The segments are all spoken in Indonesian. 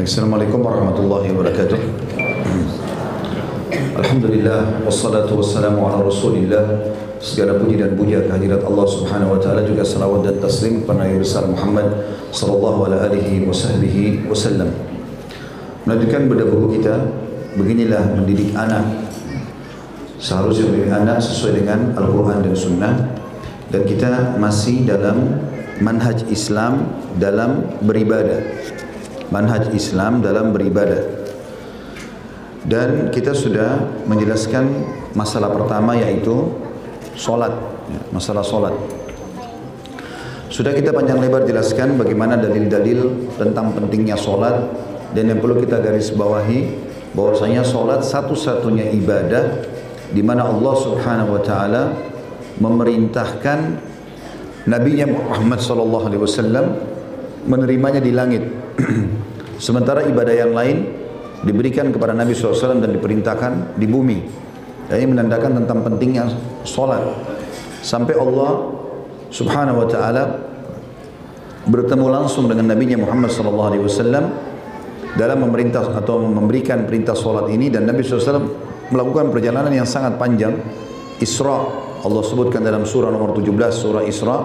Assalamualaikum warahmatullahi wabarakatuh. Alhamdulillah wassalatu wassalamu ala Rasulillah. Segala puji dan puja kehadirat Allah Subhanahu wa taala juga salawat dan taslim kepada Nabi besar Muhammad sallallahu alaihi wasallam. Melanjutkan pada buku kita beginilah mendidik anak seharusnya mendidik anak sesuai dengan Al-Quran dan Sunnah dan kita masih dalam manhaj Islam dalam beribadah manhaj Islam dalam beribadah. Dan kita sudah menjelaskan masalah pertama yaitu solat, ya, masalah solat. Sudah kita panjang lebar jelaskan bagaimana dalil-dalil tentang pentingnya solat dan yang perlu kita garis bawahi bahwasanya solat satu-satunya ibadah di mana Allah Subhanahu wa taala memerintahkan Nabi Muhammad wasallam menerimanya di langit Sementara ibadah yang lain diberikan kepada Nabi SAW dan diperintahkan di bumi. Dan ini menandakan tentang pentingnya solat. Sampai Allah Subhanahu Wa Taala bertemu langsung dengan Nabi Muhammad SAW dalam memerintah atau memberikan perintah solat ini dan Nabi SAW melakukan perjalanan yang sangat panjang. Isra Allah sebutkan dalam surah nomor 17 surah Isra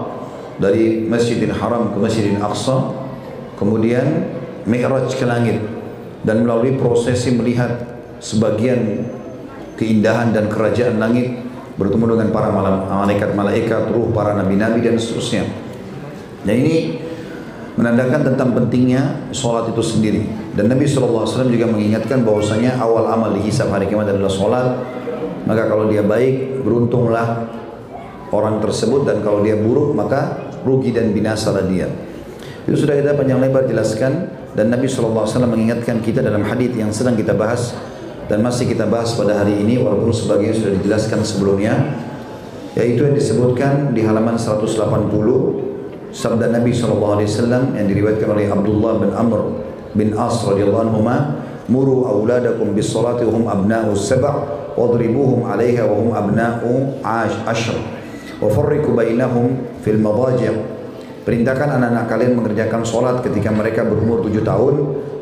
dari Masjidil Haram ke Masjidil Aqsa kemudian mi'raj ke langit dan melalui prosesi melihat sebagian keindahan dan kerajaan langit bertemu dengan para malaikat-malaikat, ruh para nabi-nabi dan seterusnya. Dan ini menandakan tentang pentingnya sholat itu sendiri. Dan Nabi SAW juga mengingatkan bahwasanya awal amal dihisab hari kiamat adalah sholat. Maka kalau dia baik, beruntunglah orang tersebut dan kalau dia buruk maka rugi dan binasalah dia. Itu sudah kita panjang lebar jelaskan dan Nabi SAW mengingatkan kita dalam hadis yang sedang kita bahas dan masih kita bahas pada hari ini walaupun sebagian sudah dijelaskan sebelumnya yaitu yang disebutkan di halaman 180 sabda Nabi SAW yang diriwayatkan oleh Abdullah bin Amr bin As radhiyallahu anhu muru auladakum bis salati hum abna'u sab' wadribuhum 'alaiha wa hum abna'u ashr wa farriqu bainahum fil madaji' Perintahkan anak-anak kalian mengerjakan sholat ketika mereka berumur tujuh tahun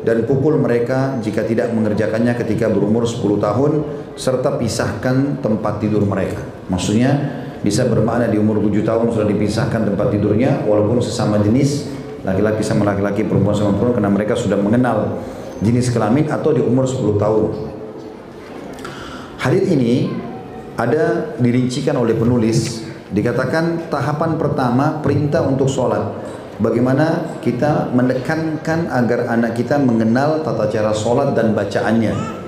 dan pukul mereka jika tidak mengerjakannya ketika berumur 10 tahun serta pisahkan tempat tidur mereka. Maksudnya bisa bermakna di umur tujuh tahun sudah dipisahkan tempat tidurnya walaupun sesama jenis laki-laki sama laki-laki perempuan sama perempuan karena mereka sudah mengenal jenis kelamin atau di umur 10 tahun. Hadis ini ada dirincikan oleh penulis Dikatakan tahapan pertama perintah untuk sholat. Bagaimana kita menekankan agar anak kita mengenal tata cara sholat dan bacaannya.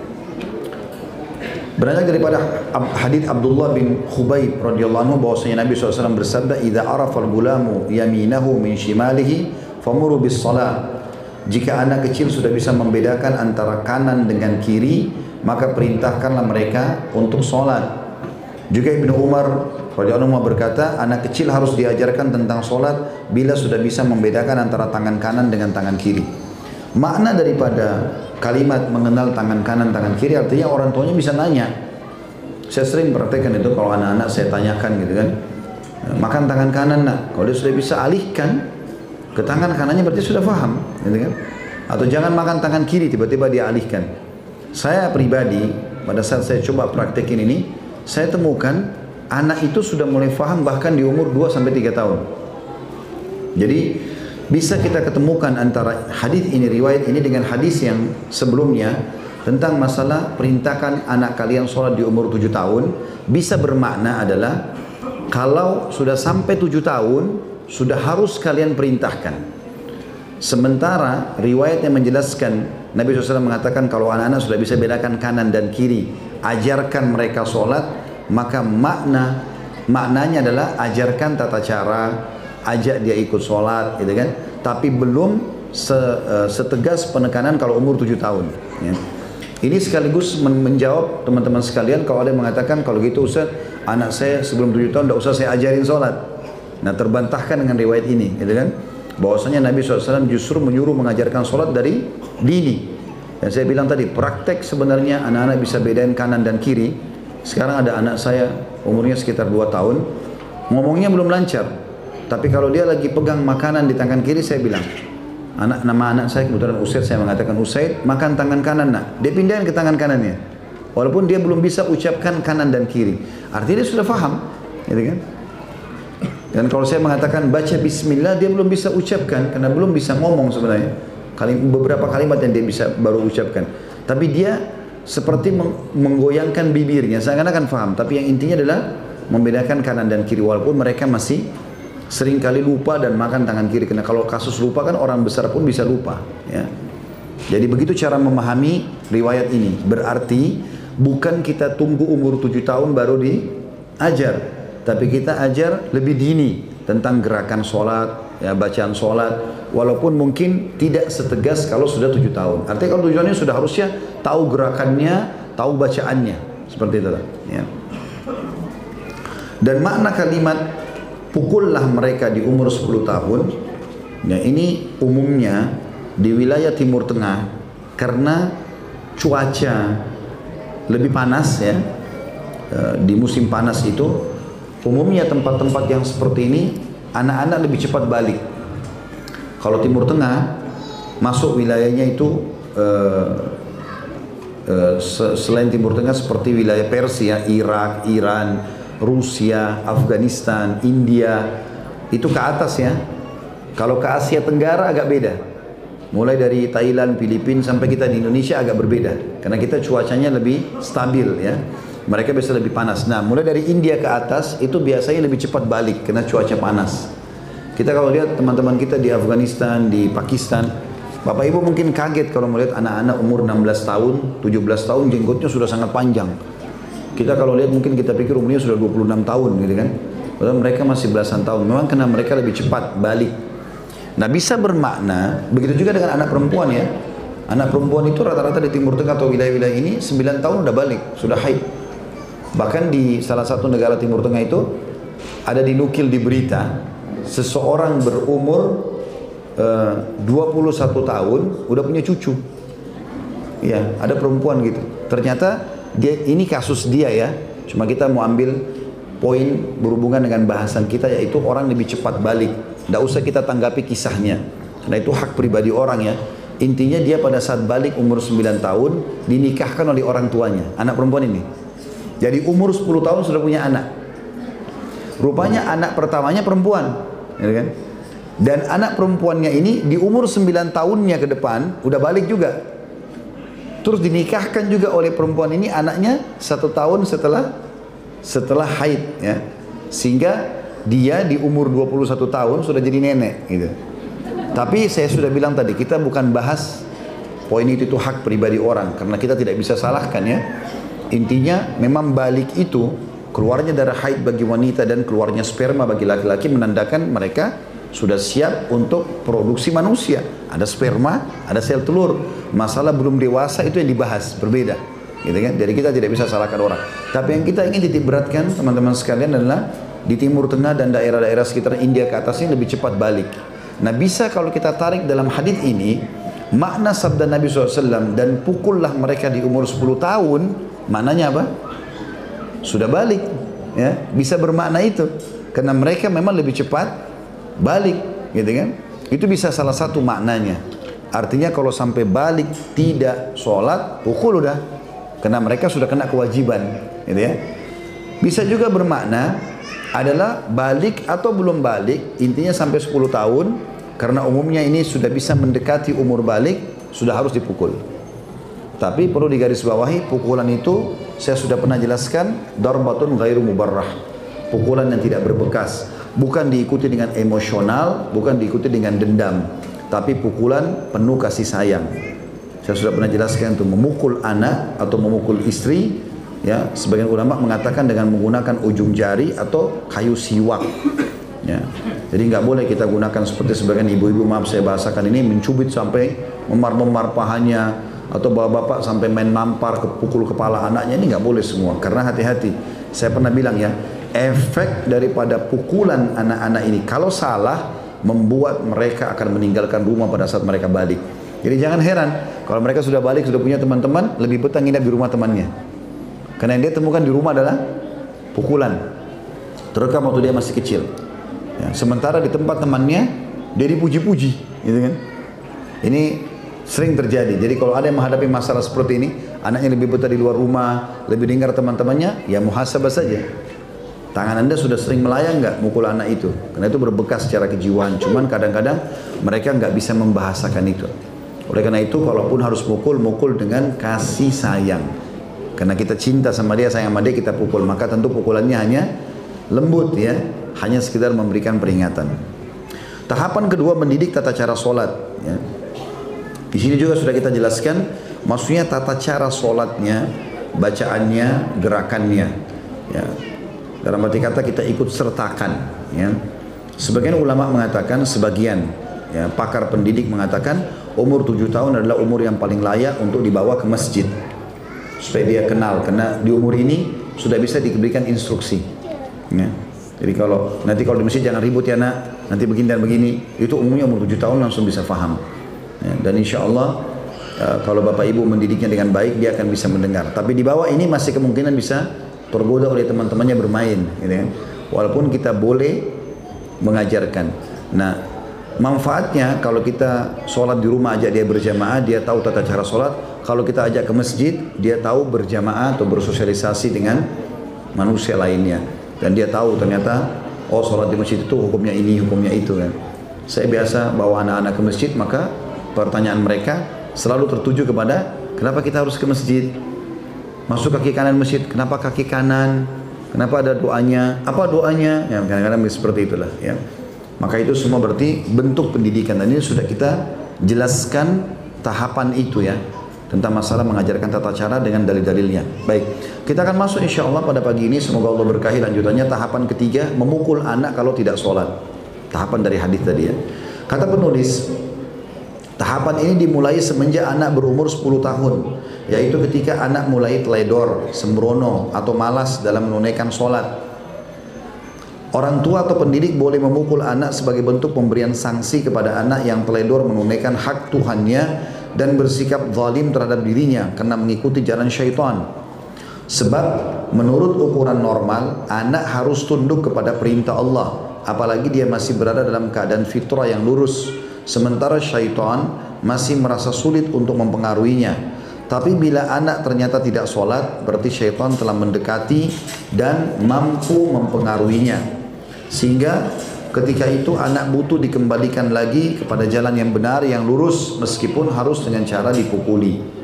Beranjak daripada hadis Abdullah bin Khubayb radhiyallahu anhu bahwasanya Nabi SAW bersabda, "Idza arafa al-gulamu yaminahu min shimalihi famuru bis salat." Jika anak kecil sudah bisa membedakan antara kanan dengan kiri, maka perintahkanlah mereka untuk sholat. Juga Ibnu Umar Radhiyallahu berkata, anak kecil harus diajarkan tentang solat bila sudah bisa membedakan antara tangan kanan dengan tangan kiri. Makna daripada kalimat mengenal tangan kanan, tangan kiri artinya orang tuanya bisa nanya. Saya sering praktekkan itu kalau anak-anak saya tanyakan gitu kan. Makan tangan kanan nak. Kalau dia sudah bisa alihkan ke tangan kanannya berarti sudah paham, gitu kan? Atau jangan makan tangan kiri tiba-tiba dia alihkan. Saya pribadi pada saat saya coba praktekin ini, saya temukan anak itu sudah mulai faham bahkan di umur 2 sampai 3 tahun. Jadi bisa kita ketemukan antara hadis ini riwayat ini dengan hadis yang sebelumnya tentang masalah perintahkan anak kalian sholat di umur 7 tahun bisa bermakna adalah kalau sudah sampai 7 tahun sudah harus kalian perintahkan. Sementara riwayat yang menjelaskan Nabi SAW mengatakan kalau anak-anak sudah bisa bedakan kanan dan kiri, ajarkan mereka sholat, maka makna maknanya adalah ajarkan tata cara, ajak dia ikut sholat, gitu kan? Tapi belum se, uh, setegas penekanan kalau umur tujuh tahun. Ya. Ini sekaligus men menjawab teman-teman sekalian kalau ada yang mengatakan kalau gitu Ustaz, anak saya sebelum tujuh tahun tidak usah saya ajarin sholat. Nah terbantahkan dengan riwayat ini, gitu kan? Bahwasanya Nabi SAW justru menyuruh mengajarkan sholat dari dini. Dan saya bilang tadi, praktek sebenarnya anak-anak bisa bedain kanan dan kiri sekarang ada anak saya umurnya sekitar 2 tahun, ngomongnya belum lancar. Tapi kalau dia lagi pegang makanan di tangan kiri saya bilang, Anak nama anak saya kebetulan Usaid saya mengatakan Usaid makan tangan kanan nak. Dia pindahin ke tangan kanannya. Walaupun dia belum bisa ucapkan kanan dan kiri. Artinya dia sudah faham, gitu kan? Dan kalau saya mengatakan baca bismillah dia belum bisa ucapkan karena belum bisa ngomong sebenarnya. Kalim, beberapa kalimat yang dia bisa baru ucapkan. Tapi dia seperti menggoyangkan bibirnya, seakan-akan faham. Tapi yang intinya adalah membedakan kanan dan kiri. Walaupun mereka masih sering kali lupa dan makan tangan kiri. Karena kalau kasus lupa kan orang besar pun bisa lupa ya. Jadi begitu cara memahami riwayat ini. Berarti bukan kita tunggu umur tujuh tahun baru diajar tapi kita ajar lebih dini tentang gerakan sholat ya bacaan sholat walaupun mungkin tidak setegas kalau sudah tujuh tahun. Artinya kalau tujuannya sudah harusnya tahu gerakannya tahu bacaannya. Seperti itu ya. Dan makna kalimat pukullah mereka di umur 10 tahun ya ini umumnya di wilayah timur tengah karena cuaca lebih panas ya. E, di musim panas itu umumnya tempat-tempat yang seperti ini anak-anak lebih cepat balik kalau timur tengah masuk wilayahnya itu uh, uh, selain timur tengah seperti wilayah Persia, Irak, Iran, Rusia, Afghanistan, India, itu ke atas ya. Kalau ke Asia Tenggara agak beda. Mulai dari Thailand, Filipina sampai kita di Indonesia agak berbeda. Karena kita cuacanya lebih stabil ya. Mereka biasa lebih panas. Nah, mulai dari India ke atas itu biasanya lebih cepat balik karena cuaca panas. Kita kalau lihat teman-teman kita di Afghanistan, di Pakistan, Bapak Ibu mungkin kaget kalau melihat anak-anak umur 16 tahun, 17 tahun jenggotnya sudah sangat panjang. Kita kalau lihat mungkin kita pikir umurnya sudah 26 tahun gitu kan. Padahal mereka masih belasan tahun. Memang karena mereka lebih cepat balik. Nah bisa bermakna, begitu juga dengan anak perempuan ya. Anak perempuan itu rata-rata di Timur Tengah atau wilayah-wilayah ini 9 tahun udah balik, sudah haid. Bahkan di salah satu negara Timur Tengah itu ada dinukil di berita seseorang berumur eh, 21 tahun udah punya cucu. Ya, ada perempuan gitu. Ternyata dia ini kasus dia ya. Cuma kita mau ambil poin berhubungan dengan bahasan kita yaitu orang lebih cepat balik. Tidak usah kita tanggapi kisahnya. Karena itu hak pribadi orang ya. Intinya dia pada saat balik umur 9 tahun dinikahkan oleh orang tuanya, anak perempuan ini. Jadi umur 10 tahun sudah punya anak. Rupanya anak pertamanya perempuan, ya kan? Dan anak perempuannya ini di umur 9 tahunnya ke depan udah balik juga Terus dinikahkan juga oleh perempuan ini anaknya satu tahun setelah setelah haid ya. Sehingga dia di umur 21 tahun sudah jadi nenek gitu. Tapi saya sudah bilang tadi kita bukan bahas poin itu itu hak pribadi orang karena kita tidak bisa salahkan ya. Intinya memang balik itu keluarnya darah haid bagi wanita dan keluarnya sperma bagi laki-laki menandakan mereka sudah siap untuk produksi manusia. Ada sperma, ada sel telur. Masalah belum dewasa itu yang dibahas, berbeda. Gitu kan? Jadi kita tidak bisa salahkan orang. Tapi yang kita ingin titik beratkan teman-teman sekalian adalah di Timur Tengah dan daerah-daerah sekitar India ke atas ini lebih cepat balik. Nah bisa kalau kita tarik dalam hadis ini makna sabda Nabi SAW dan pukullah mereka di umur 10 tahun maknanya apa? Sudah balik ya. Bisa bermakna itu. Karena mereka memang lebih cepat balik gitu kan? Itu bisa salah satu maknanya. Artinya kalau sampai balik tidak sholat pukul udah. Karena mereka sudah kena kewajiban gitu ya. Bisa juga bermakna adalah balik atau belum balik intinya sampai 10 tahun karena umumnya ini sudah bisa mendekati umur balik sudah harus dipukul tapi perlu digarisbawahi pukulan itu saya sudah pernah jelaskan darbatun ghairu mubarrah pukulan yang tidak berbekas bukan diikuti dengan emosional, bukan diikuti dengan dendam, tapi pukulan penuh kasih sayang. Saya sudah pernah jelaskan untuk memukul anak atau memukul istri, ya sebagian ulama mengatakan dengan menggunakan ujung jari atau kayu siwak. Ya. Jadi nggak boleh kita gunakan seperti sebagian ibu-ibu maaf saya bahasakan ini mencubit sampai memar-memar pahanya atau bapak-bapak sampai main nampar ke pukul kepala anaknya ini nggak boleh semua karena hati-hati. Saya pernah bilang ya, efek daripada pukulan anak-anak ini kalau salah membuat mereka akan meninggalkan rumah pada saat mereka balik. Jadi jangan heran kalau mereka sudah balik sudah punya teman-teman lebih betah nginap di rumah temannya. Karena yang dia temukan di rumah adalah pukulan. Terekam waktu dia masih kecil. Ya, sementara di tempat temannya dia dipuji-puji, gitu kan? Ini sering terjadi. Jadi kalau ada yang menghadapi masalah seperti ini, anaknya lebih betah di luar rumah, lebih dengar teman-temannya, ya muhasabah saja. Tangan anda sudah sering melayang nggak mukul anak itu? Karena itu berbekas secara kejiwaan. Cuman kadang-kadang mereka nggak bisa membahasakan itu. Oleh karena itu, kalaupun harus mukul, mukul dengan kasih sayang. Karena kita cinta sama dia, sayang sama dia, kita pukul. Maka tentu pukulannya hanya lembut ya, hanya sekedar memberikan peringatan. Tahapan kedua mendidik tata cara sholat. Ya. Di sini juga sudah kita jelaskan, maksudnya tata cara sholatnya, bacaannya, gerakannya. Ya. Dalam arti kata kita ikut sertakan. Ya. Sebagian ulama mengatakan, sebagian ya, pakar pendidik mengatakan umur tujuh tahun adalah umur yang paling layak untuk dibawa ke masjid supaya dia kenal karena di umur ini sudah bisa diberikan instruksi ya. jadi kalau nanti kalau di masjid jangan ribut ya nak nanti begini dan begini itu umumnya umur tujuh tahun langsung bisa faham ya. dan insya Allah uh, kalau bapak ibu mendidiknya dengan baik dia akan bisa mendengar tapi di bawah ini masih kemungkinan bisa tergoda oleh teman-temannya bermain gitu ya. walaupun kita boleh mengajarkan nah manfaatnya kalau kita sholat di rumah aja dia berjamaah dia tahu tata cara sholat kalau kita ajak ke masjid dia tahu berjamaah atau bersosialisasi dengan manusia lainnya dan dia tahu ternyata oh sholat di masjid itu hukumnya ini hukumnya itu kan saya biasa bawa anak-anak ke masjid maka pertanyaan mereka selalu tertuju kepada kenapa kita harus ke masjid? Masuk kaki kanan masjid kenapa kaki kanan? Kenapa ada doanya? Apa doanya? Ya kadang-kadang seperti itulah ya. Maka itu semua berarti bentuk pendidikan. Dan ini sudah kita jelaskan tahapan itu ya tentang masalah mengajarkan tata cara dengan dalil-dalilnya. Baik, kita akan masuk insya Allah pada pagi ini. Semoga Allah berkahi lanjutannya. Tahapan ketiga memukul anak kalau tidak sholat. Tahapan dari hadis tadi ya. Kata penulis, tahapan ini dimulai semenjak anak berumur 10 tahun, yaitu ketika anak mulai teledor, sembrono atau malas dalam menunaikan sholat Orang tua atau pendidik boleh memukul anak sebagai bentuk pemberian sanksi kepada anak yang teledor menunaikan hak Tuhannya dan bersikap zalim terhadap dirinya karena mengikuti jalan syaitan. Sebab menurut ukuran normal, anak harus tunduk kepada perintah Allah. Apalagi dia masih berada dalam keadaan fitrah yang lurus. Sementara syaitan masih merasa sulit untuk mempengaruhinya. Tapi bila anak ternyata tidak sholat, berarti syaitan telah mendekati dan mampu mempengaruhinya. Sehingga ketika itu anak butuh dikembalikan lagi kepada jalan yang benar, yang lurus meskipun harus dengan cara dipukuli.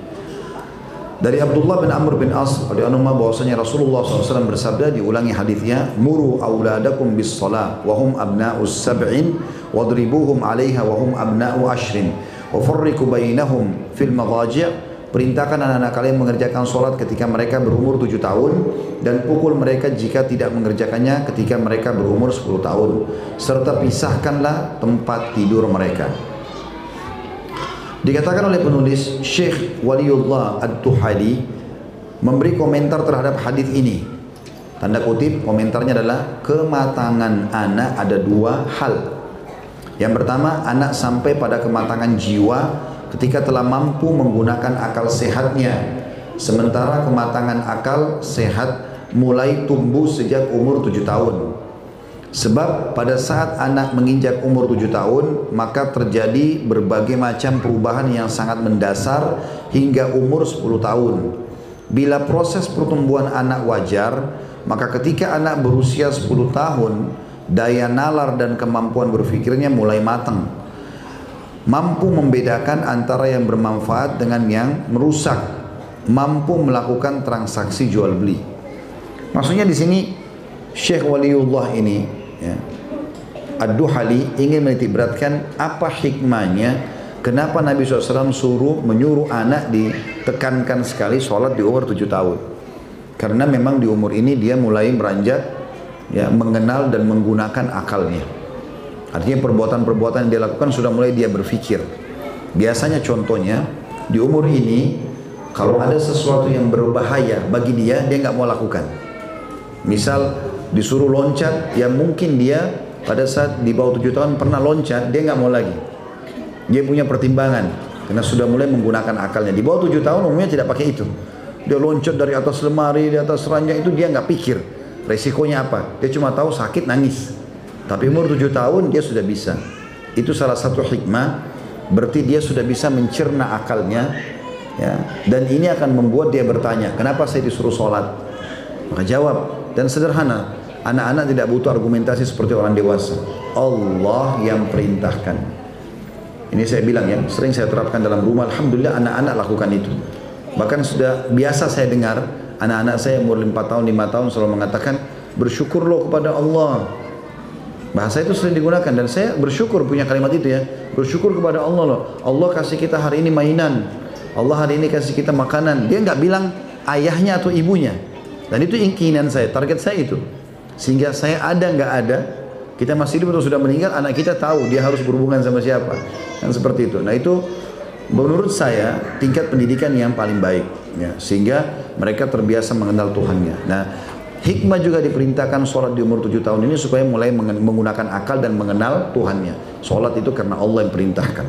Dari Abdullah bin Amr bin As radhiyallahu bahwasanya Rasulullah SAW bersabda diulangi hadisnya muru auladakum bis salah wa hum abna'us sab'in wadribuhum 'alaiha wa hum abna'u ashrin wa farriqu bainahum fil madaji' Perintahkan anak-anak kalian mengerjakan sholat ketika mereka berumur 7 tahun dan pukul mereka jika tidak mengerjakannya ketika mereka berumur 10 tahun serta pisahkanlah tempat tidur mereka. Dikatakan oleh penulis Syekh Waliullah Ad-Tuhali memberi komentar terhadap hadis ini. Tanda kutip komentarnya adalah kematangan anak ada dua hal. Yang pertama anak sampai pada kematangan jiwa ketika telah mampu menggunakan akal sehatnya sementara kematangan akal sehat mulai tumbuh sejak umur tujuh tahun sebab pada saat anak menginjak umur tujuh tahun maka terjadi berbagai macam perubahan yang sangat mendasar hingga umur 10 tahun. Bila proses pertumbuhan anak wajar maka ketika anak berusia 10 tahun daya nalar dan kemampuan berpikirnya mulai matang. Mampu membedakan antara yang bermanfaat dengan yang merusak, mampu melakukan transaksi jual beli. Maksudnya di sini Syekh Waliullah ini ya, Ad-Duhali ingin menitik beratkan apa hikmahnya kenapa Nabi SAW suruh menyuruh anak ditekankan sekali sholat di umur 7 tahun. Karena memang di umur ini dia mulai beranjak ya mengenal dan menggunakan akalnya. Artinya perbuatan-perbuatan yang dia lakukan sudah mulai dia berpikir. Biasanya contohnya di umur ini kalau ada sesuatu yang berbahaya bagi dia dia nggak mau lakukan. Misal disuruh loncat yang mungkin dia pada saat di bawah tujuh tahun pernah loncat dia nggak mau lagi. Dia punya pertimbangan karena sudah mulai menggunakan akalnya. Di bawah tujuh tahun umumnya tidak pakai itu. Dia loncat dari atas lemari, di atas ranjang itu dia nggak pikir resikonya apa. Dia cuma tahu sakit nangis. Tapi umur tujuh tahun dia sudah bisa. Itu salah satu hikmah berarti dia sudah bisa mencerna akalnya ya dan ini akan membuat dia bertanya kenapa saya disuruh sholat maka jawab dan sederhana anak-anak tidak butuh argumentasi seperti orang dewasa. Allah yang perintahkan. Ini saya bilang ya sering saya terapkan dalam rumah Alhamdulillah anak-anak lakukan itu. Bahkan sudah biasa saya dengar anak-anak saya umur 4 tahun 5 tahun selalu mengatakan bersyukurlah kepada Allah. Bahasa itu sering digunakan dan saya bersyukur punya kalimat itu ya. Bersyukur kepada Allah loh. Allah kasih kita hari ini mainan. Allah hari ini kasih kita makanan. Dia nggak bilang ayahnya atau ibunya. Dan itu keinginan saya, target saya itu. Sehingga saya ada nggak ada, kita masih hidup atau sudah meninggal, anak kita tahu dia harus berhubungan sama siapa. Dan seperti itu. Nah itu menurut saya tingkat pendidikan yang paling baik. Ya, sehingga mereka terbiasa mengenal Tuhannya. Nah hikmah juga diperintahkan sholat di umur tujuh tahun ini supaya mulai menggunakan akal dan mengenal Tuhannya. Sholat itu karena Allah yang perintahkan.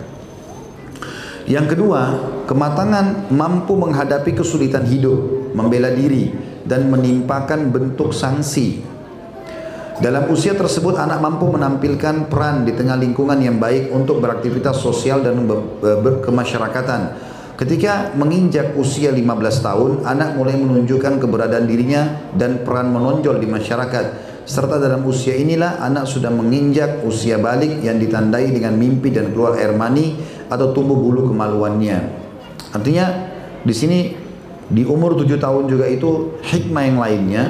Yang kedua, kematangan mampu menghadapi kesulitan hidup, membela diri, dan menimpakan bentuk sanksi. Dalam usia tersebut, anak mampu menampilkan peran di tengah lingkungan yang baik untuk beraktivitas sosial dan berkemasyarakatan. Ketika menginjak usia 15 tahun, anak mulai menunjukkan keberadaan dirinya dan peran menonjol di masyarakat. Serta dalam usia inilah anak sudah menginjak usia balik yang ditandai dengan mimpi dan keluar air mani atau tumbuh bulu kemaluannya. Artinya di sini di umur tujuh tahun juga itu hikmah yang lainnya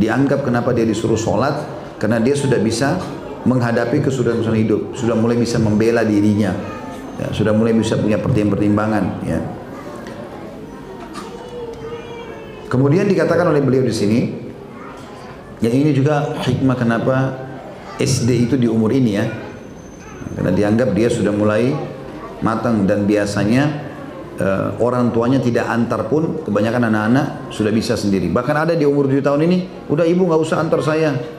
dianggap kenapa dia disuruh sholat karena dia sudah bisa menghadapi kesulitan hidup, sudah mulai bisa membela dirinya, ya, sudah mulai bisa punya pertimbangan. Ya. Kemudian dikatakan oleh beliau di sini, yang ini juga hikmah kenapa SD itu di umur ini ya, karena dianggap dia sudah mulai matang dan biasanya uh, orang tuanya tidak antar pun kebanyakan anak-anak sudah bisa sendiri bahkan ada di umur 7 tahun ini udah ibu nggak usah antar saya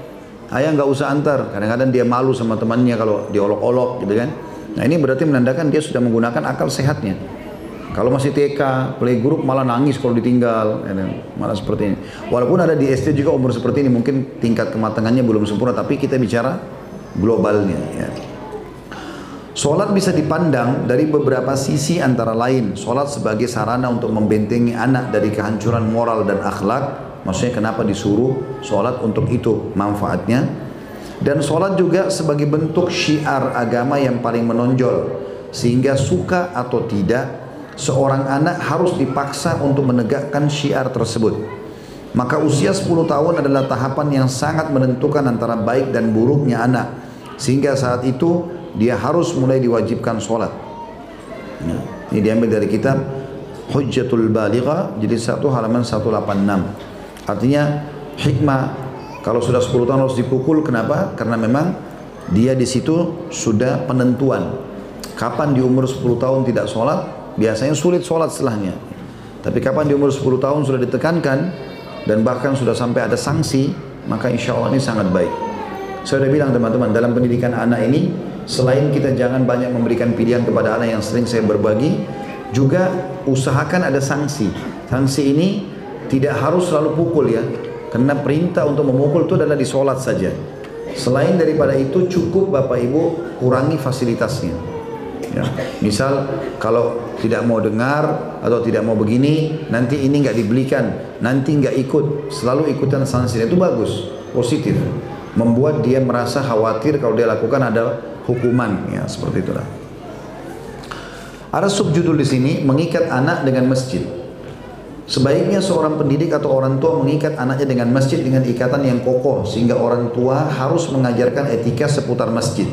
ayah nggak usah antar kadang-kadang dia malu sama temannya kalau diolok-olok gitu kan nah ini berarti menandakan dia sudah menggunakan akal sehatnya kalau masih TK, playgroup malah nangis kalau ditinggal, kan? malah seperti ini. Walaupun ada di SD juga umur seperti ini, mungkin tingkat kematangannya belum sempurna, tapi kita bicara globalnya. Ya. Solat bisa dipandang dari beberapa sisi antara lain. Solat sebagai sarana untuk membentengi anak dari kehancuran moral dan akhlak. Maksudnya kenapa disuruh solat untuk itu manfaatnya. Dan solat juga sebagai bentuk syiar agama yang paling menonjol. Sehingga suka atau tidak, seorang anak harus dipaksa untuk menegakkan syiar tersebut. Maka usia 10 tahun adalah tahapan yang sangat menentukan antara baik dan buruknya anak. Sehingga saat itu dia harus mulai diwajibkan sholat. Ya. Ini diambil dari kitab Hujjatul Baligha jadi satu halaman 186. Artinya hikmah kalau sudah 10 tahun harus dipukul kenapa? Karena memang dia di situ sudah penentuan. Kapan di umur 10 tahun tidak sholat? Biasanya sulit sholat setelahnya. Tapi kapan di umur 10 tahun sudah ditekankan dan bahkan sudah sampai ada sanksi, maka insya Allah ini sangat baik. Saya sudah bilang teman-teman, dalam pendidikan anak ini Selain kita jangan banyak memberikan pilihan kepada anak yang sering saya berbagi, juga usahakan ada sanksi. Sanksi ini tidak harus selalu pukul ya, karena perintah untuk memukul itu adalah di sholat saja. Selain daripada itu cukup Bapak Ibu kurangi fasilitasnya. Ya. Misal kalau tidak mau dengar atau tidak mau begini, nanti ini nggak dibelikan, nanti nggak ikut, selalu ikutan sanksi itu bagus, positif. Membuat dia merasa khawatir kalau dia lakukan ada hukuman ya seperti itulah. Ada subjudul di sini mengikat anak dengan masjid. Sebaiknya seorang pendidik atau orang tua mengikat anaknya dengan masjid dengan ikatan yang kokoh sehingga orang tua harus mengajarkan etika seputar masjid.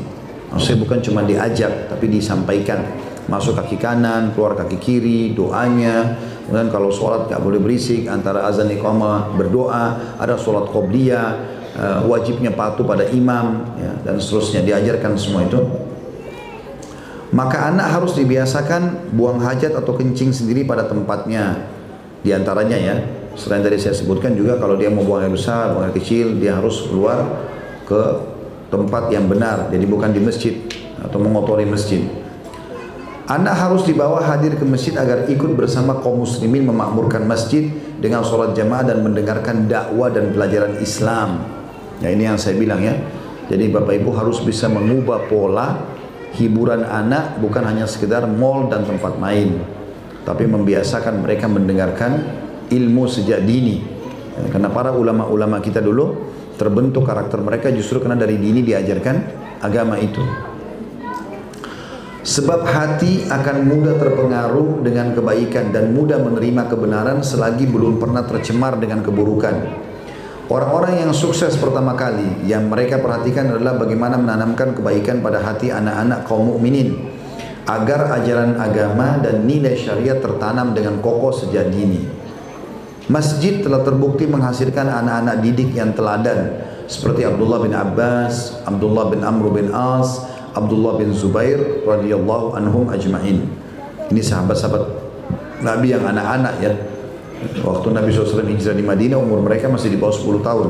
Maksudnya bukan cuma diajak tapi disampaikan. Masuk kaki kanan, keluar kaki kiri, doanya. Kemudian kalau sholat gak boleh berisik antara azan iqamah berdoa, ada sholat qobliyah, uh, wajibnya patuh pada imam ya, dan seterusnya diajarkan semua itu maka anak harus dibiasakan buang hajat atau kencing sendiri pada tempatnya di antaranya ya selain tadi saya sebutkan juga kalau dia mau buang air besar buang air kecil dia harus keluar ke tempat yang benar jadi bukan di masjid atau mengotori masjid Anak harus dibawa hadir ke masjid agar ikut bersama kaum muslimin memakmurkan masjid dengan sholat jamaah dan mendengarkan dakwah dan pelajaran Islam. Ya ini yang saya bilang ya. Jadi Bapak Ibu harus bisa mengubah pola hiburan anak bukan hanya sekedar mall dan tempat main, tapi membiasakan mereka mendengarkan ilmu sejak dini. Karena para ulama-ulama kita dulu terbentuk karakter mereka justru karena dari dini diajarkan agama itu. Sebab hati akan mudah terpengaruh dengan kebaikan dan mudah menerima kebenaran selagi belum pernah tercemar dengan keburukan. Orang-orang yang sukses pertama kali yang mereka perhatikan adalah bagaimana menanamkan kebaikan pada hati anak-anak kaum mukminin agar ajaran agama dan nilai syariat tertanam dengan kokoh sejak dini. Masjid telah terbukti menghasilkan anak-anak didik yang teladan seperti Abdullah bin Abbas, Abdullah bin Amr bin As, Abdullah bin Zubair radhiyallahu anhum ajma'in. Ini sahabat-sahabat Nabi yang anak-anak ya. Waktu Nabi SAW hijrah di Madinah umur mereka masih di bawah 10 tahun.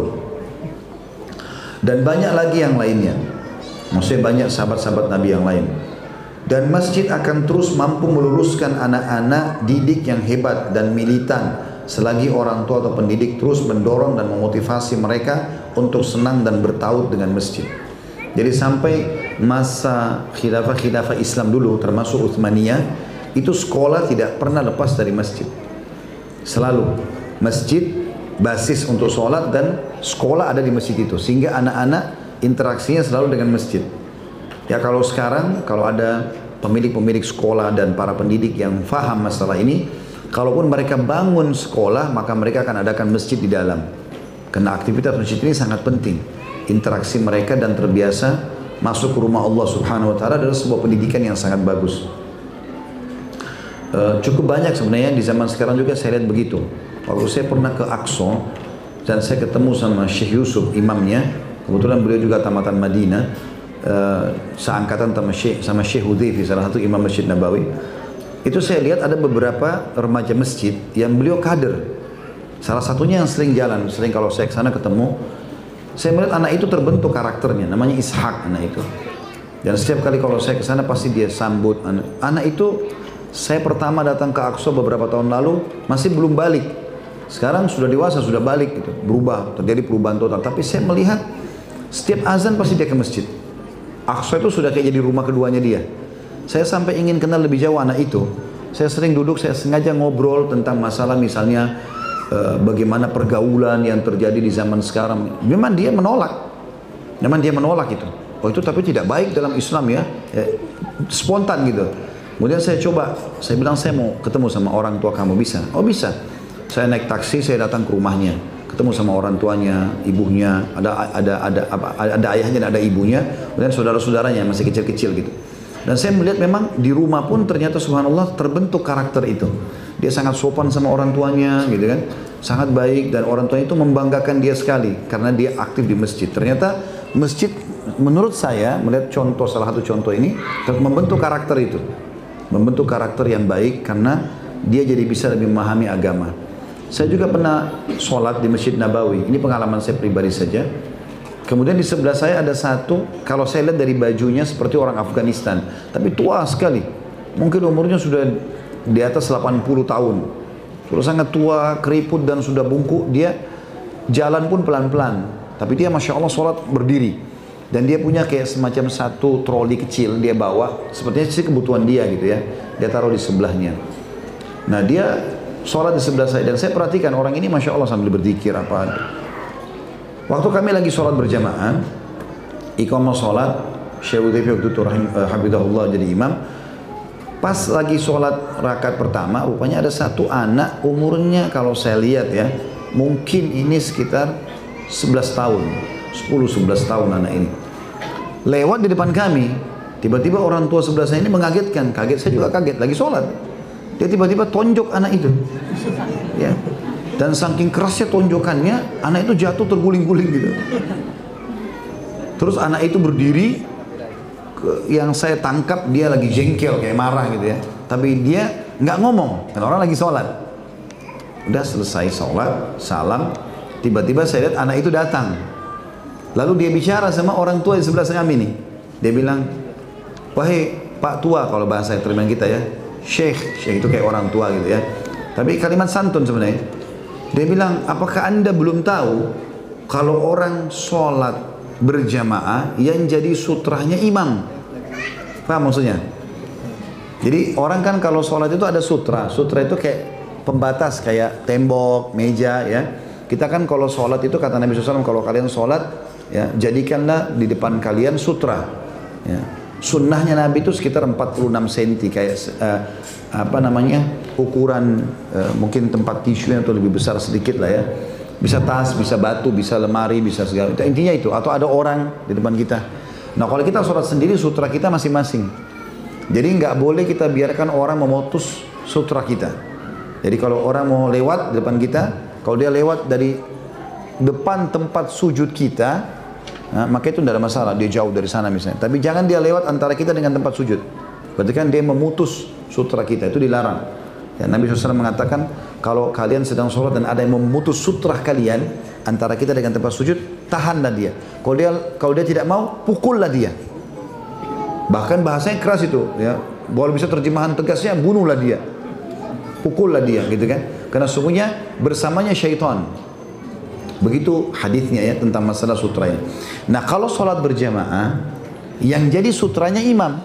Dan banyak lagi yang lainnya. Maksudnya banyak sahabat-sahabat Nabi yang lain. Dan masjid akan terus mampu meluruskan anak-anak didik yang hebat dan militan selagi orang tua atau pendidik terus mendorong dan memotivasi mereka untuk senang dan bertaut dengan masjid. Jadi sampai masa khilafah-khilafah Islam dulu termasuk Uthmaniyah itu sekolah tidak pernah lepas dari masjid. Selalu masjid basis untuk sholat dan sekolah ada di masjid itu sehingga anak-anak interaksinya selalu dengan masjid. Ya kalau sekarang kalau ada pemilik-pemilik sekolah dan para pendidik yang faham masalah ini, kalaupun mereka bangun sekolah maka mereka akan adakan masjid di dalam. Karena aktivitas masjid ini sangat penting interaksi mereka dan terbiasa masuk ke rumah Allah Subhanahu wa taala adalah sebuah pendidikan yang sangat bagus. Uh, cukup banyak sebenarnya di zaman sekarang juga saya lihat begitu. Waktu saya pernah ke Aqsa dan saya ketemu sama Syekh Yusuf imamnya, kebetulan beliau juga tamatan Madinah, uh, seangkatan sama Syekh sama Syekh Hudayfi salah satu imam Masjid Nabawi. Itu saya lihat ada beberapa remaja masjid yang beliau kader. Salah satunya yang sering jalan, sering kalau saya ke sana ketemu, saya melihat anak itu terbentuk karakternya, namanya Ishak anak itu. Dan setiap kali kalau saya ke sana pasti dia sambut anak. Anak itu saya pertama datang ke Aqsa beberapa tahun lalu masih belum balik. Sekarang sudah dewasa, sudah balik gitu. Berubah, terjadi perubahan total. Tapi saya melihat setiap azan pasti dia ke masjid. Aqsa itu sudah kayak jadi rumah keduanya dia. Saya sampai ingin kenal lebih jauh anak itu. Saya sering duduk, saya sengaja ngobrol tentang masalah misalnya Eh, bagaimana pergaulan yang terjadi di zaman sekarang. Memang dia menolak. Memang dia menolak itu. Oh itu tapi tidak baik dalam Islam ya. ya spontan gitu. Kemudian saya coba, saya bilang saya mau ketemu sama orang tua kamu bisa. Oh bisa. Saya naik taksi, saya datang ke rumahnya, ketemu sama orang tuanya, ibunya, ada ada ada apa, ada ayahnya dan ada ibunya, kemudian saudara-saudaranya masih kecil-kecil gitu. Dan saya melihat memang di rumah pun ternyata subhanallah terbentuk karakter itu. Dia sangat sopan sama orang tuanya gitu kan. Sangat baik dan orang tuanya itu membanggakan dia sekali karena dia aktif di masjid. Ternyata masjid menurut saya melihat contoh salah satu contoh ini membentuk karakter itu. Membentuk karakter yang baik karena dia jadi bisa lebih memahami agama. Saya juga pernah sholat di Masjid Nabawi. Ini pengalaman saya pribadi saja. Kemudian di sebelah saya ada satu, kalau saya lihat dari bajunya seperti orang Afghanistan, tapi tua sekali. Mungkin umurnya sudah di atas 80 tahun. Sudah sangat tua, keriput dan sudah bungkuk. Dia jalan pun pelan-pelan. Tapi dia Masya Allah sholat berdiri. Dan dia punya kayak semacam satu troli kecil dia bawa. Sepertinya sih kebutuhan dia gitu ya. Dia taruh di sebelahnya. Nah dia sholat di sebelah saya. Dan saya perhatikan orang ini Masya Allah sambil berzikir apa. Waktu kami lagi sholat berjamaah, iqamah sholat, Syekh waktu itu rahim, uh, Habibullah jadi imam, Pas lagi sholat rakaat pertama, rupanya ada satu anak umurnya kalau saya lihat ya, mungkin ini sekitar 11 tahun, 10-11 tahun anak ini. Lewat di depan kami, tiba-tiba orang tua sebelah saya ini mengagetkan, kaget saya juga kaget, lagi sholat. Dia tiba-tiba tonjok anak itu. Ya. Dan saking kerasnya tonjokannya, anak itu jatuh terguling-guling gitu. Terus anak itu berdiri, yang saya tangkap dia lagi jengkel kayak marah gitu ya. Tapi dia nggak ngomong, kan orang lagi sholat. Udah selesai sholat, salam, tiba-tiba saya lihat anak itu datang. Lalu dia bicara sama orang tua di sebelah saya ini. Dia bilang, wahai Pak Tua kalau bahasa terima kita ya, Syekh, Syekh itu kayak orang tua gitu ya. Tapi kalimat santun sebenarnya. Dia bilang, apakah anda belum tahu kalau orang sholat berjamaah yang jadi sutranya imam? Paham maksudnya? Jadi orang kan kalau sholat itu ada sutra. Sutra itu kayak pembatas kayak tembok, meja ya. Kita kan kalau sholat itu kata Nabi SAW kalau kalian sholat ya jadikanlah di depan kalian sutra. Ya. Sunnahnya Nabi itu sekitar 46 cm kayak uh, apa namanya ukuran uh, mungkin tempat tisu yang lebih besar sedikit lah ya. Bisa tas, bisa batu, bisa lemari, bisa segala. Intinya itu. Atau ada orang di depan kita. Nah kalau kita sholat sendiri sutra kita masing-masing. Jadi nggak boleh kita biarkan orang memutus sutra kita. Jadi kalau orang mau lewat di depan kita, kalau dia lewat dari depan tempat sujud kita, nah, maka itu tidak ada masalah. Dia jauh dari sana misalnya. Tapi jangan dia lewat antara kita dengan tempat sujud. Berarti kan dia memutus sutra kita. Itu dilarang. Ya, Nabi SAW mengatakan, kalau kalian sedang sholat dan ada yang memutus sutra kalian, antara kita dengan tempat sujud, tahanlah dia. Kalau dia kalau dia tidak mau, pukullah dia. Bahkan bahasanya keras itu, ya. Boleh bisa terjemahan tegasnya, bunuhlah dia. Pukullah dia, gitu kan. Karena sungguhnya bersamanya syaitan. Begitu hadisnya ya tentang masalah sutranya. Nah kalau sholat berjamaah, yang jadi sutranya imam.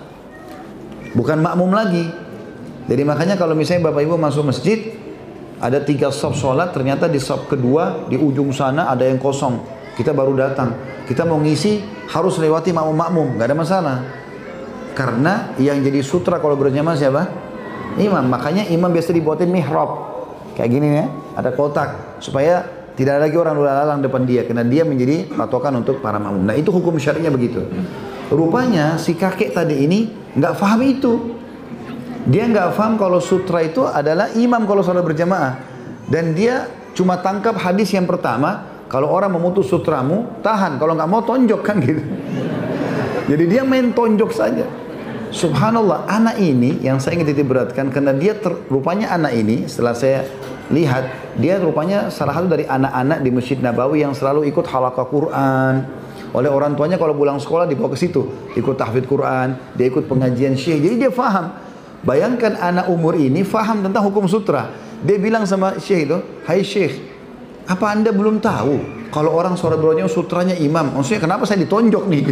Bukan makmum lagi. Jadi makanya kalau misalnya bapak ibu masuk masjid, ada tiga sop sholat, ternyata di sop kedua, di ujung sana ada yang kosong. Kita baru datang. Kita mau ngisi, harus lewati makmum-makmum, nggak ada masalah. Karena yang jadi sutra kalau berjamaah siapa? Imam. Makanya imam biasa dibuatin mihrab. Kayak gini ya, ada kotak supaya tidak ada lagi orang lalang depan dia karena dia menjadi patokan untuk para makmum. Nah, itu hukum syar'inya begitu. Rupanya si kakek tadi ini nggak paham itu. Dia nggak paham kalau sutra itu adalah imam kalau sholat berjamaah. Dan dia cuma tangkap hadis yang pertama, kalau orang memutus sutramu, tahan. Kalau nggak mau tonjok kan gitu. Jadi dia main tonjok saja. Subhanallah, anak ini yang saya ingin titik beratkan karena dia rupanya anak ini setelah saya lihat dia rupanya salah satu dari anak-anak di Masjid Nabawi yang selalu ikut halaqah Quran. Oleh orang tuanya kalau pulang sekolah dibawa ke situ, ikut tahfidz Quran, dia ikut pengajian syekh. Jadi dia faham. Bayangkan anak umur ini faham tentang hukum sutra. Dia bilang sama syekh itu, "Hai syekh, apa Anda belum tahu kalau orang sholat berjamaah sutranya imam? Maksudnya kenapa saya ditonjok nih?"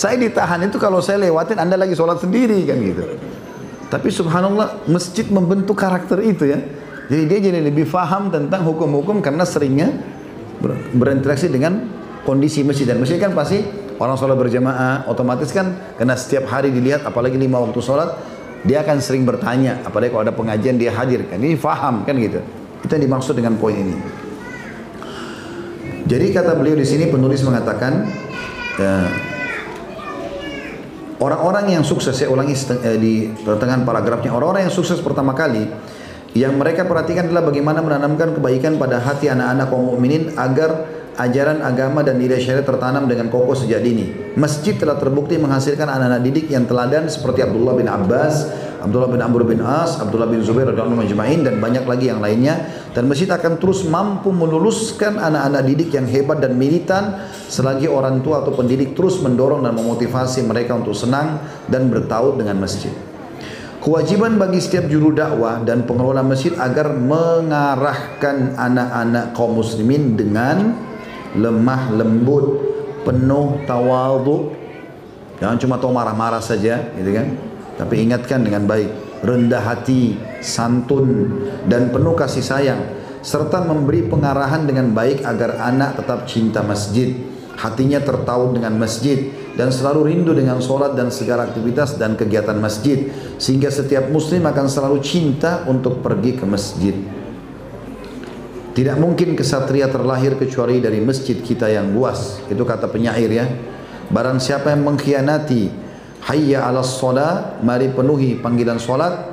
saya ditahan itu kalau saya lewatin Anda lagi sholat sendiri kan gitu. Tapi subhanallah masjid membentuk karakter itu ya. Jadi dia jadi lebih faham tentang hukum-hukum karena seringnya ber berinteraksi dengan kondisi masjid. Dan masjid kan pasti orang sholat berjamaah otomatis kan karena setiap hari dilihat apalagi lima waktu sholat dia akan sering bertanya apalagi kalau ada pengajian dia hadir kan ini faham kan gitu. Itu yang dimaksud dengan poin ini. Jadi kata beliau di sini penulis mengatakan ya, orang-orang yang sukses saya ulangi eh, di pertengahan paragrafnya orang-orang yang sukses pertama kali yang mereka perhatikan adalah bagaimana menanamkan kebaikan pada hati anak-anak kaum mukminin agar ajaran agama dan nilai syariat tertanam dengan kokoh sejak dini. Masjid telah terbukti menghasilkan anak-anak didik yang teladan seperti Abdullah bin Abbas, Abdullah bin Amr bin As, Abdullah bin Zubair radhiyallahu majma'in dan banyak lagi yang lainnya dan masjid akan terus mampu meluluskan anak-anak didik yang hebat dan militan selagi orang tua atau pendidik terus mendorong dan memotivasi mereka untuk senang dan bertaut dengan masjid. Kewajiban bagi setiap juru dakwah dan pengelola masjid agar mengarahkan anak-anak kaum muslimin dengan lemah lembut, penuh tawadhu. Jangan cuma tahu marah-marah saja, gitu kan? Tapi ingatkan dengan baik, rendah hati, santun dan penuh kasih sayang serta memberi pengarahan dengan baik agar anak tetap cinta masjid, hatinya tertaut dengan masjid dan selalu rindu dengan solat dan segala aktivitas dan kegiatan masjid sehingga setiap muslim akan selalu cinta untuk pergi ke masjid. Tidak mungkin kesatria terlahir kecuali dari masjid kita yang luas. Itu kata penyair ya. Barang siapa yang mengkhianati hayya ala sholat, mari penuhi panggilan solat,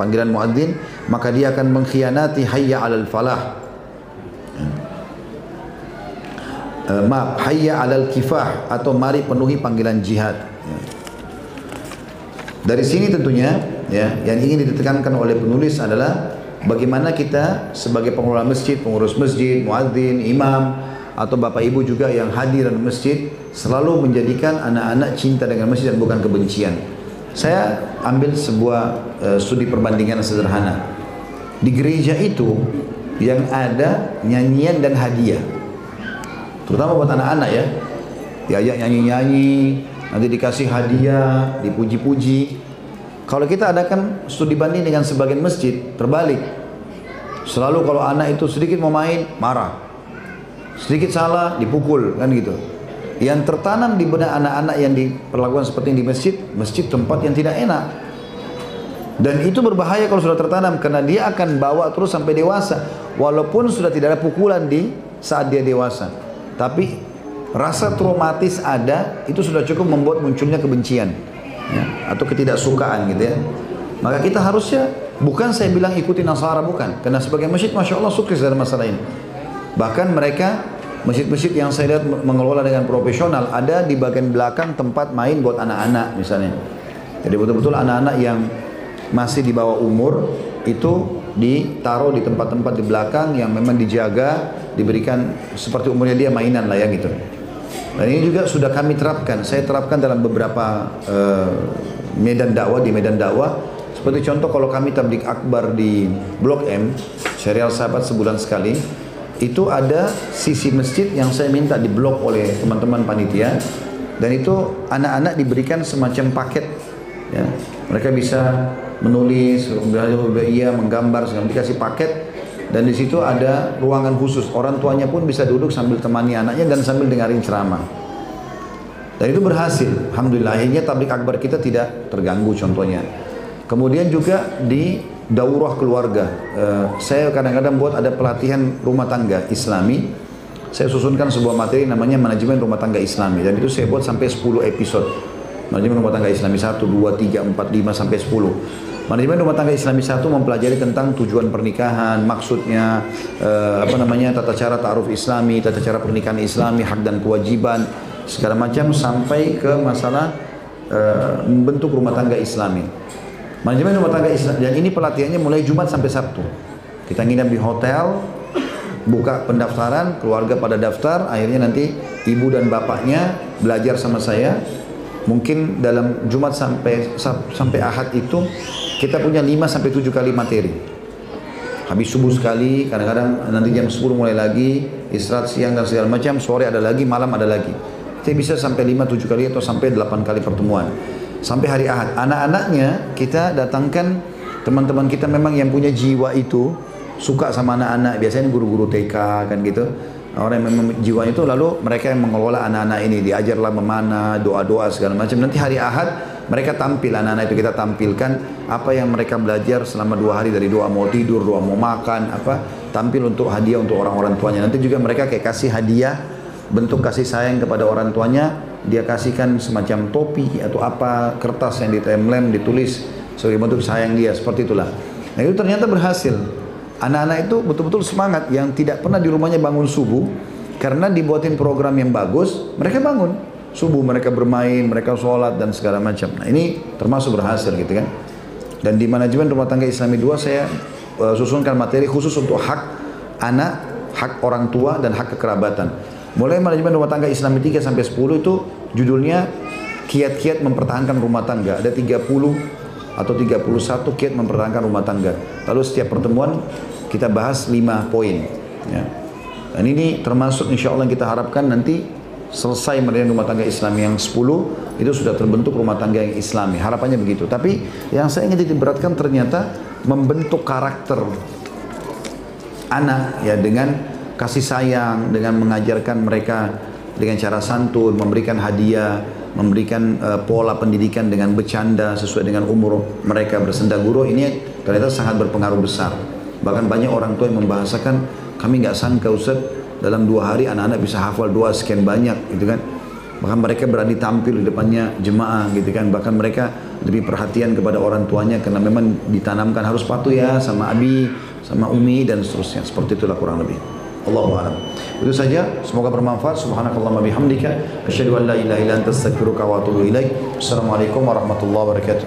panggilan muadzin, maka dia akan mengkhianati hayya alal falah. Uh, maaf, hayya alal kifah atau mari penuhi panggilan jihad. Dari sini tentunya ya yang ingin ditekankan oleh penulis adalah Bagaimana kita sebagai pengelola masjid, pengurus masjid, muadzin, imam atau bapak ibu juga yang hadir di masjid selalu menjadikan anak-anak cinta dengan masjid dan bukan kebencian. Saya ambil sebuah uh, studi perbandingan sederhana. Di gereja itu yang ada nyanyian dan hadiah. Terutama buat anak-anak ya. diajak nyanyi-nyanyi, nanti dikasih hadiah, dipuji-puji. Kalau kita adakan studi banding dengan sebagian masjid, terbalik. Selalu kalau anak itu sedikit mau main, marah. Sedikit salah, dipukul, kan gitu. Yang tertanam di benak anak-anak yang diperlakukan seperti di masjid, masjid tempat yang tidak enak. Dan itu berbahaya kalau sudah tertanam karena dia akan bawa terus sampai dewasa. Walaupun sudah tidak ada pukulan di saat dia dewasa. Tapi rasa traumatis ada itu sudah cukup membuat munculnya kebencian ya, atau ketidaksukaan gitu ya. Maka kita harusnya bukan saya bilang ikuti Nasara bukan. Karena sebagai masjid Masya Allah sukses dalam masalah ini. Bahkan mereka masjid-masjid yang saya lihat mengelola dengan profesional ada di bagian belakang tempat main buat anak-anak misalnya. Jadi betul-betul anak-anak yang masih di bawah umur itu ditaruh di tempat-tempat di belakang yang memang dijaga diberikan seperti umurnya dia mainan lah ya gitu dan ini juga sudah kami terapkan. Saya terapkan dalam beberapa uh, medan dakwah di medan dakwah. Seperti contoh kalau kami tablik akbar di Blok M, serial sahabat sebulan sekali, itu ada sisi masjid yang saya minta diblok oleh teman-teman panitia dan itu anak-anak diberikan semacam paket ya. Mereka bisa menulis, iya, menggambar, segala dikasih paket dan di situ ada ruangan khusus. Orang tuanya pun bisa duduk sambil temani anaknya dan sambil dengarin ceramah. Dan itu berhasil. Alhamdulillah akhirnya tablik akbar kita tidak terganggu contohnya. Kemudian juga di daurah keluarga. Uh, saya kadang-kadang buat ada pelatihan rumah tangga islami. Saya susunkan sebuah materi namanya manajemen rumah tangga islami. Dan itu saya buat sampai 10 episode. Manajemen rumah tangga islami 1, 2, 3, 4, 5 sampai 10. Manajemen rumah tangga Islami satu mempelajari tentang tujuan pernikahan, maksudnya eh, apa namanya tata cara ta'aruf Islami, tata cara pernikahan Islami, hak dan kewajiban, segala macam sampai ke masalah eh, membentuk rumah tangga Islami. Manajemen rumah tangga Islam dan ini pelatihannya mulai Jumat sampai Sabtu. Kita nginap di hotel, buka pendaftaran, keluarga pada daftar, akhirnya nanti ibu dan bapaknya belajar sama saya. Mungkin dalam Jumat sampai sampai Ahad itu kita punya 5 sampai 7 kali materi. Habis subuh sekali, kadang-kadang nanti jam 10 mulai lagi, istirahat siang dan segala macam, sore ada lagi, malam ada lagi. Kita bisa sampai 5 7 kali atau sampai 8 kali pertemuan. Sampai hari Ahad. Anak-anaknya kita datangkan teman-teman kita memang yang punya jiwa itu suka sama anak-anak, biasanya guru-guru TK kan gitu. Orang yang memang jiwa itu lalu mereka yang mengelola anak-anak ini diajarlah memanah, doa-doa segala macam. Nanti hari Ahad mereka tampil, anak-anak itu kita tampilkan apa yang mereka belajar selama dua hari dari doa mau tidur, doa mau makan, apa tampil untuk hadiah untuk orang-orang tuanya. Nanti juga mereka kayak kasih hadiah bentuk kasih sayang kepada orang tuanya, dia kasihkan semacam topi atau apa kertas yang ditemlem ditulis sebagai bentuk sayang dia seperti itulah. Nah itu ternyata berhasil. Anak-anak itu betul-betul semangat yang tidak pernah di rumahnya bangun subuh karena dibuatin program yang bagus, mereka bangun subuh mereka bermain, mereka sholat dan segala macam. Nah ini termasuk berhasil gitu kan. Dan di manajemen rumah tangga Islami 2 saya uh, susunkan materi khusus untuk hak anak, hak orang tua dan hak kekerabatan. Mulai manajemen rumah tangga Islami 3 sampai 10 itu judulnya kiat-kiat mempertahankan rumah tangga. Ada 30 atau 31 kiat mempertahankan rumah tangga. Lalu setiap pertemuan kita bahas 5 poin. Ya. Dan ini termasuk insya Allah yang kita harapkan nanti selesai mendirikan rumah tangga Islam yang 10 itu sudah terbentuk rumah tangga yang islami. Harapannya begitu. Tapi yang saya ingin diberatkan ternyata membentuk karakter anak ya dengan kasih sayang dengan mengajarkan mereka dengan cara santun memberikan hadiah memberikan uh, pola pendidikan dengan bercanda sesuai dengan umur mereka bersenda guru ini ternyata sangat berpengaruh besar. Bahkan banyak orang tua yang membahasakan kami nggak sangka Ustaz dalam dua hari anak-anak bisa hafal doa sekian banyak gitu kan bahkan mereka berani tampil di depannya jemaah gitu kan bahkan mereka lebih perhatian kepada orang tuanya karena memang ditanamkan harus patuh ya sama abi sama umi dan seterusnya seperti itulah kurang lebih Allahu a'lam. Itu saja, semoga bermanfaat. Subhanakallahumma bihamdika asyhadu an la ilaha illa anta astaghfiruka wa atubu ilaik. Assalamualaikum warahmatullahi wabarakatuh.